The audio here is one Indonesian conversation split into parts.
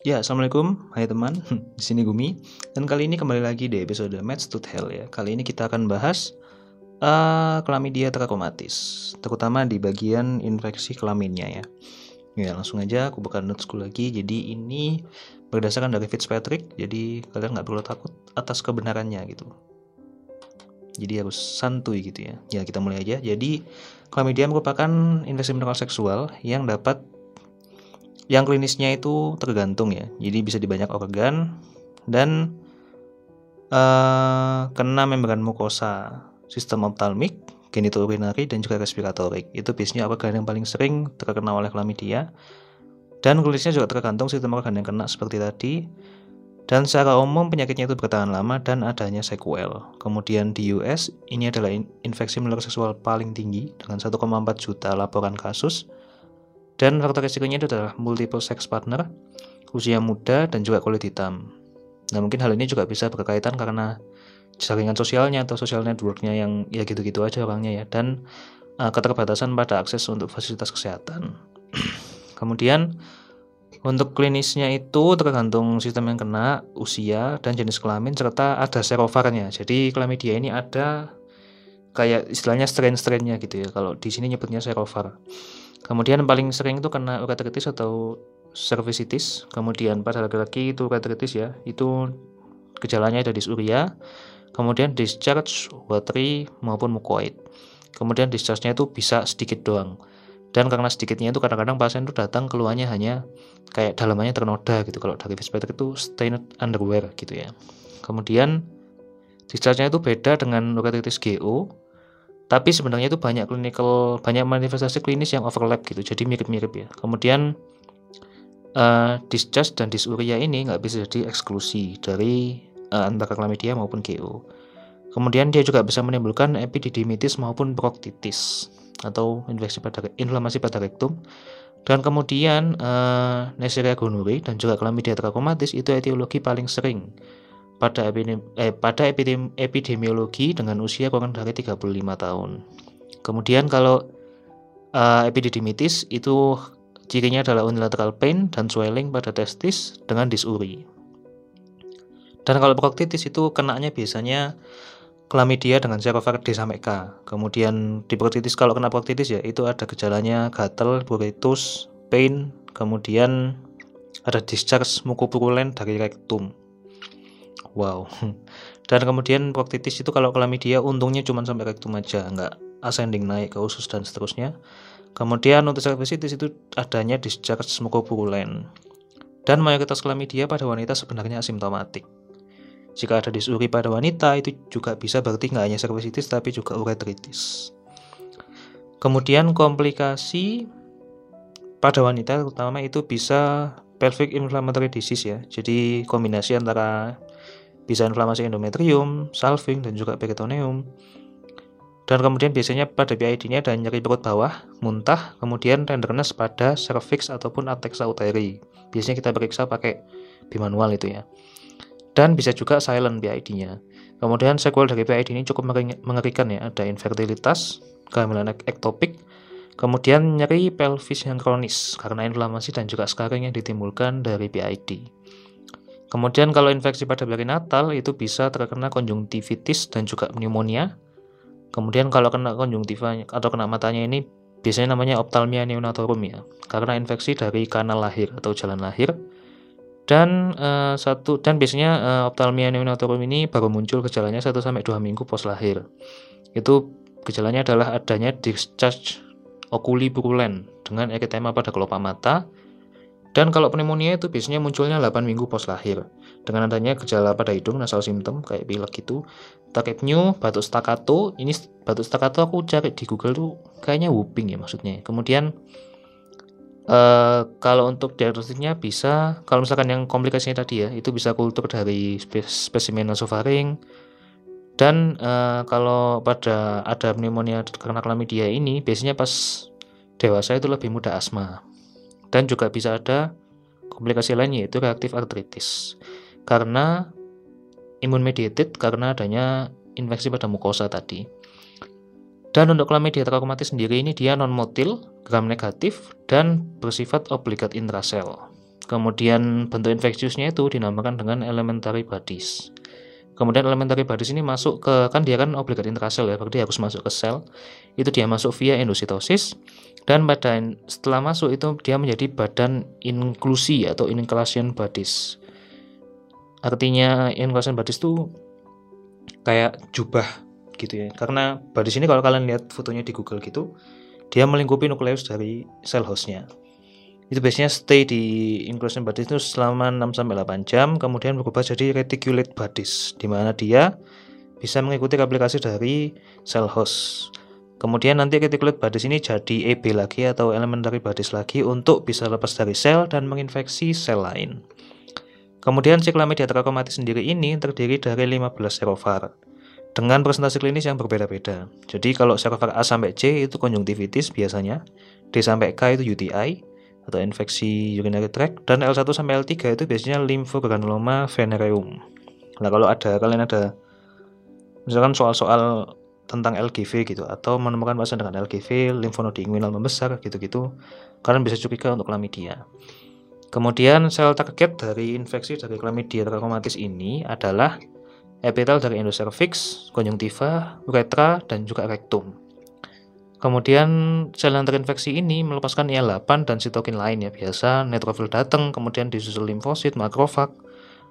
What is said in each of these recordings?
Ya, assalamualaikum, hai teman. Di sini Gumi, dan kali ini kembali lagi di episode Match to Hell ya. Kali ini kita akan bahas uh, chlamydia trachomatis, terutama di bagian infeksi kelaminnya ya. Ya, langsung aja aku buka notesku lagi. Jadi ini berdasarkan dari Fitzpatrick, jadi kalian nggak perlu takut atas kebenarannya gitu. Jadi harus santuy gitu ya. Ya kita mulai aja. Jadi chlamydia merupakan infeksi mineral seksual yang dapat yang klinisnya itu tergantung ya. Jadi bisa di banyak organ dan uh, kena membran mukosa sistem optalmik genitourinary dan juga respiratorik itu biasanya organ yang paling sering terkena oleh chlamydia. Dan klinisnya juga tergantung sistem organ yang kena seperti tadi. Dan secara umum penyakitnya itu bertahan lama dan adanya sequel. Kemudian di US ini adalah infeksi menular seksual paling tinggi dengan 1,4 juta laporan kasus dan faktor resikonya itu adalah multiple sex partner, usia muda, dan juga kulit hitam. Nah mungkin hal ini juga bisa berkaitan karena jaringan sosialnya atau social networknya yang ya gitu-gitu aja orangnya ya dan uh, keterbatasan pada akses untuk fasilitas kesehatan. Kemudian untuk klinisnya itu tergantung sistem yang kena, usia, dan jenis kelamin serta ada serovarnya. Jadi chlamydia ini ada kayak istilahnya strain-strainnya gitu ya. Kalau di sini nyebutnya serovar. Kemudian paling sering itu kena uretritis atau cervicitis. Kemudian pada laki-laki itu uretritis ya, itu gejalanya ada disuria. Kemudian discharge watery maupun mucoid. Kemudian discharge-nya itu bisa sedikit doang. Dan karena sedikitnya itu kadang-kadang pasien itu datang keluarnya hanya kayak dalamannya ternoda gitu. Kalau dari Fitzpatrick itu stained underwear gitu ya. Kemudian discharge-nya itu beda dengan uretritis GO tapi sebenarnya itu banyak clinical banyak manifestasi klinis yang overlap gitu. Jadi mirip-mirip ya. Kemudian uh, discharge dan disuria ini nggak bisa jadi eksklusi dari uh, antara chlamydia maupun GO kemudian dia juga bisa menimbulkan epididymitis maupun proktitis atau infeksi pada inflamasi pada rektum. Dan kemudian uh, Neisseria gonorrhoeae dan juga chlamydia trachomatis itu etiologi paling sering pada, eh, pada epidemi, epidemiologi dengan usia kurang dari 35 tahun. Kemudian kalau uh, epididymitis itu cirinya adalah unilateral pain dan swelling pada testis dengan disuri. Dan kalau proktitis itu kenanya biasanya chlamydia dengan serovar D sampai K. Kemudian di proktitis kalau kena proktitis ya itu ada gejalanya gatal, pruritus, pain, kemudian ada discharge mukopurulen dari rektum. Wow. Dan kemudian proktitis itu kalau chlamydia untungnya cuma sampai rektum aja, nggak ascending naik ke usus dan seterusnya. Kemudian untuk cervicitis itu adanya discharge mucopurulen. Dan mayoritas chlamydia pada wanita sebenarnya asimptomatik. Jika ada disuri pada wanita itu juga bisa berarti nggak hanya cervicitis tapi juga uretritis. Kemudian komplikasi pada wanita terutama itu bisa pelvic inflammatory disease ya. Jadi kombinasi antara bisa inflamasi endometrium, salving, dan juga peritoneum. Dan kemudian biasanya pada PID-nya ada nyeri perut bawah, muntah, kemudian tenderness pada cervix ataupun atexa uteri. Biasanya kita periksa pakai bimanual itu ya. Dan bisa juga silent PID-nya. Kemudian sequel dari PID ini cukup mengerikan ya, ada infertilitas, kehamilan ektopik, kemudian nyeri pelvis yang kronis karena inflamasi dan juga scarring yang ditimbulkan dari PID. Kemudian kalau infeksi pada perinatal itu bisa terkena konjungtivitis dan juga pneumonia. Kemudian kalau kena konjungtiva atau kena matanya ini biasanya namanya optalmia neonatorum ya, karena infeksi dari kanal lahir atau jalan lahir. Dan uh, satu dan biasanya uh, optalmia neonatorum ini baru muncul gejalanya 1 sampai 2 minggu pos lahir. Itu gejalanya adalah adanya discharge oculi purulent dengan eritema pada kelopak mata, dan kalau pneumonia itu biasanya munculnya 8 minggu pos lahir. Dengan adanya gejala pada hidung, nasal simptom kayak pilek gitu. Takipneu, batuk staccato. Ini batuk staccato aku cari di Google tuh kayaknya whooping ya maksudnya. Kemudian uh, kalau untuk diagnostiknya bisa, kalau misalkan yang komplikasinya tadi ya, itu bisa kultur dari spesimen nasofaring. Dan uh, kalau pada ada pneumonia karena chlamydia ini, biasanya pas dewasa itu lebih mudah asma dan juga bisa ada komplikasi lain yaitu reaktif artritis karena imun mediated karena adanya infeksi pada mukosa tadi. Dan untuk chlamydia trachomatis sendiri ini dia non motil, gram negatif dan bersifat obligat intrasel. Kemudian bentuk infeksiusnya itu dinamakan dengan elementary bodies. Kemudian elementary bodies ini masuk ke kan dia kan obligat intrasel ya, berarti harus masuk ke sel. Itu dia masuk via endositosis dan pada setelah masuk itu dia menjadi badan inklusi atau inclusion bodies. Artinya inclusion bodies itu kayak jubah gitu ya. Karena bodies ini kalau kalian lihat fotonya di Google gitu, dia melingkupi nukleus dari sel hostnya itu biasanya stay di inclusion bodies itu selama 6 sampai 8 jam kemudian berubah jadi reticulate bodies di mana dia bisa mengikuti replikasi dari sel host. Kemudian nanti reticulate bodies ini jadi EB lagi atau elementary bodies lagi untuk bisa lepas dari sel dan menginfeksi sel lain. Kemudian si chlamydia trachomatis sendiri ini terdiri dari 15 serovar dengan presentasi klinis yang berbeda-beda. Jadi kalau serovar A sampai C itu konjungtivitis biasanya, D sampai K itu UTI, atau infeksi urinary tract dan L1 sampai L3 itu biasanya lymphogranuloma venereum. Nah, kalau ada kalian ada misalkan soal-soal tentang LGV gitu atau menemukan pasien dengan LGV, limfonodi inguinal membesar gitu-gitu, kalian bisa curiga untuk chlamydia. Kemudian sel target dari infeksi dari chlamydia trachomatis ini adalah epitel dari endocervix, konjungtiva, uretra, dan juga rektum. Kemudian sel yang terinfeksi ini melepaskan IL-8 dan sitokin lain ya. Biasa neutrofil datang, kemudian disusul limfosit, makrofag,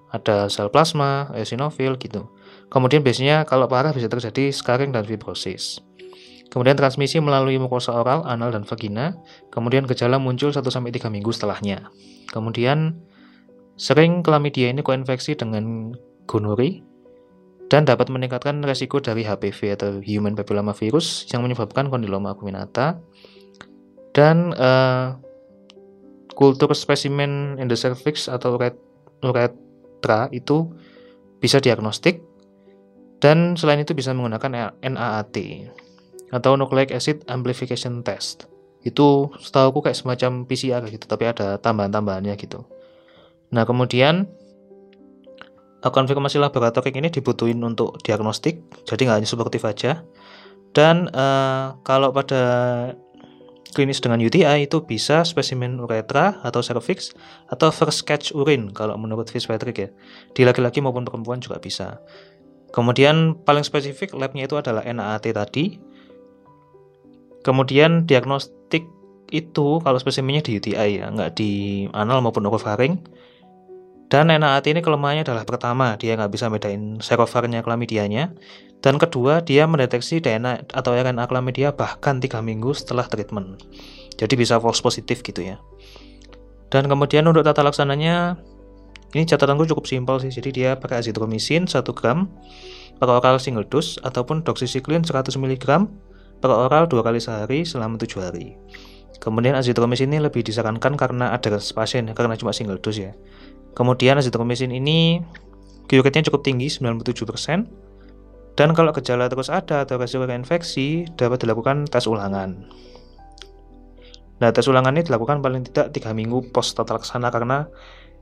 ada sel plasma, eosinofil gitu. Kemudian biasanya kalau parah bisa terjadi scarring dan fibrosis. Kemudian transmisi melalui mukosa oral, anal, dan vagina. Kemudian gejala muncul 1-3 minggu setelahnya. Kemudian sering klamidia ini koinfeksi dengan gonori, dan dapat meningkatkan resiko dari HPV atau Human Papilloma Virus yang menyebabkan kondiloma acuminata dan uh, kultur spesimen endocervix atau uretra itu bisa diagnostik dan selain itu bisa menggunakan NAAT atau Nucleic Acid Amplification Test itu setahu aku kayak semacam PCR gitu tapi ada tambahan-tambahannya gitu nah kemudian konfirmasi laboratorik ini dibutuhin untuk diagnostik, jadi nggak hanya suportif aja. Dan uh, kalau pada klinis dengan UTI itu bisa spesimen uretra atau cervix atau first catch urine kalau menurut Fitzpatrick ya. Di laki-laki maupun perempuan juga bisa. Kemudian paling spesifik labnya itu adalah NAAT tadi. Kemudian diagnostik itu kalau spesimennya di UTI ya, nggak di anal maupun orofaring. Dan NAAT ini kelemahannya adalah pertama, dia nggak bisa bedain serovarnya klamidianya. Dan kedua, dia mendeteksi DNA atau RNA klamidia bahkan 3 minggu setelah treatment. Jadi bisa false positif gitu ya. Dan kemudian untuk tata laksananya, ini catatanku cukup simpel sih. Jadi dia pakai azitromisin 1 gram per oral single dose ataupun doxycycline 100 mg per oral dua kali sehari selama 7 hari. Kemudian azitromisin ini lebih disarankan karena ada pasien karena cuma single dose ya. Kemudian azitromisin ini cure cukup tinggi 97% dan kalau gejala terus ada atau resiko infeksi dapat dilakukan tes ulangan. Nah, tes ulangan ini dilakukan paling tidak 3 minggu pos tata laksana karena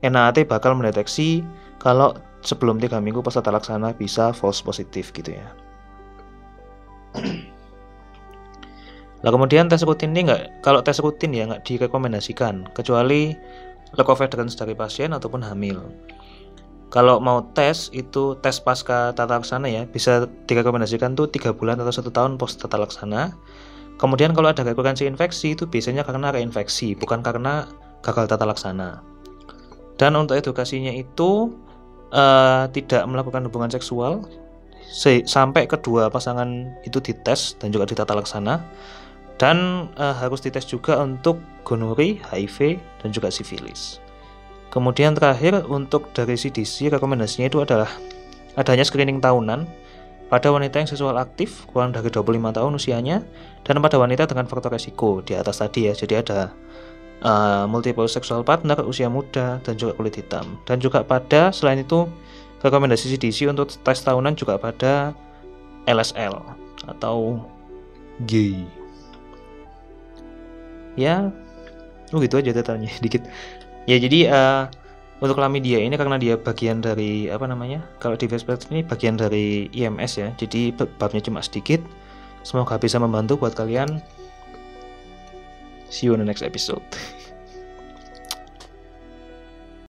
NAAT bakal mendeteksi kalau sebelum 3 minggu pos tata laksana bisa false positif gitu ya. Nah kemudian tes rutin ini nggak, kalau tes rutin ya nggak direkomendasikan kecuali leukovedrens dari pasien ataupun hamil. Kalau mau tes itu tes pasca tata laksana ya bisa direkomendasikan tuh tiga bulan atau satu tahun post tata laksana. Kemudian kalau ada rekurensi infeksi itu biasanya karena reinfeksi bukan karena gagal tata laksana. Dan untuk edukasinya itu uh, tidak melakukan hubungan seksual sampai kedua pasangan itu dites dan juga ditata laksana dan uh, harus dites juga untuk gonori, HIV, dan juga sifilis. Kemudian terakhir untuk dari CDC rekomendasinya itu adalah adanya screening tahunan pada wanita yang seksual aktif kurang dari 25 tahun usianya dan pada wanita dengan faktor resiko di atas tadi ya. Jadi ada uh, multiple sexual partner usia muda dan juga kulit hitam. Dan juga pada selain itu rekomendasi CDC untuk tes tahunan juga pada LSL atau gay ya. Oh gitu aja datanya dikit. Ya jadi uh, untuk Lamidia ini karena dia bagian dari apa namanya kalau di Facebook ini bagian dari IMS ya. Jadi babnya cuma sedikit. Semoga bisa membantu buat kalian. See you in the next episode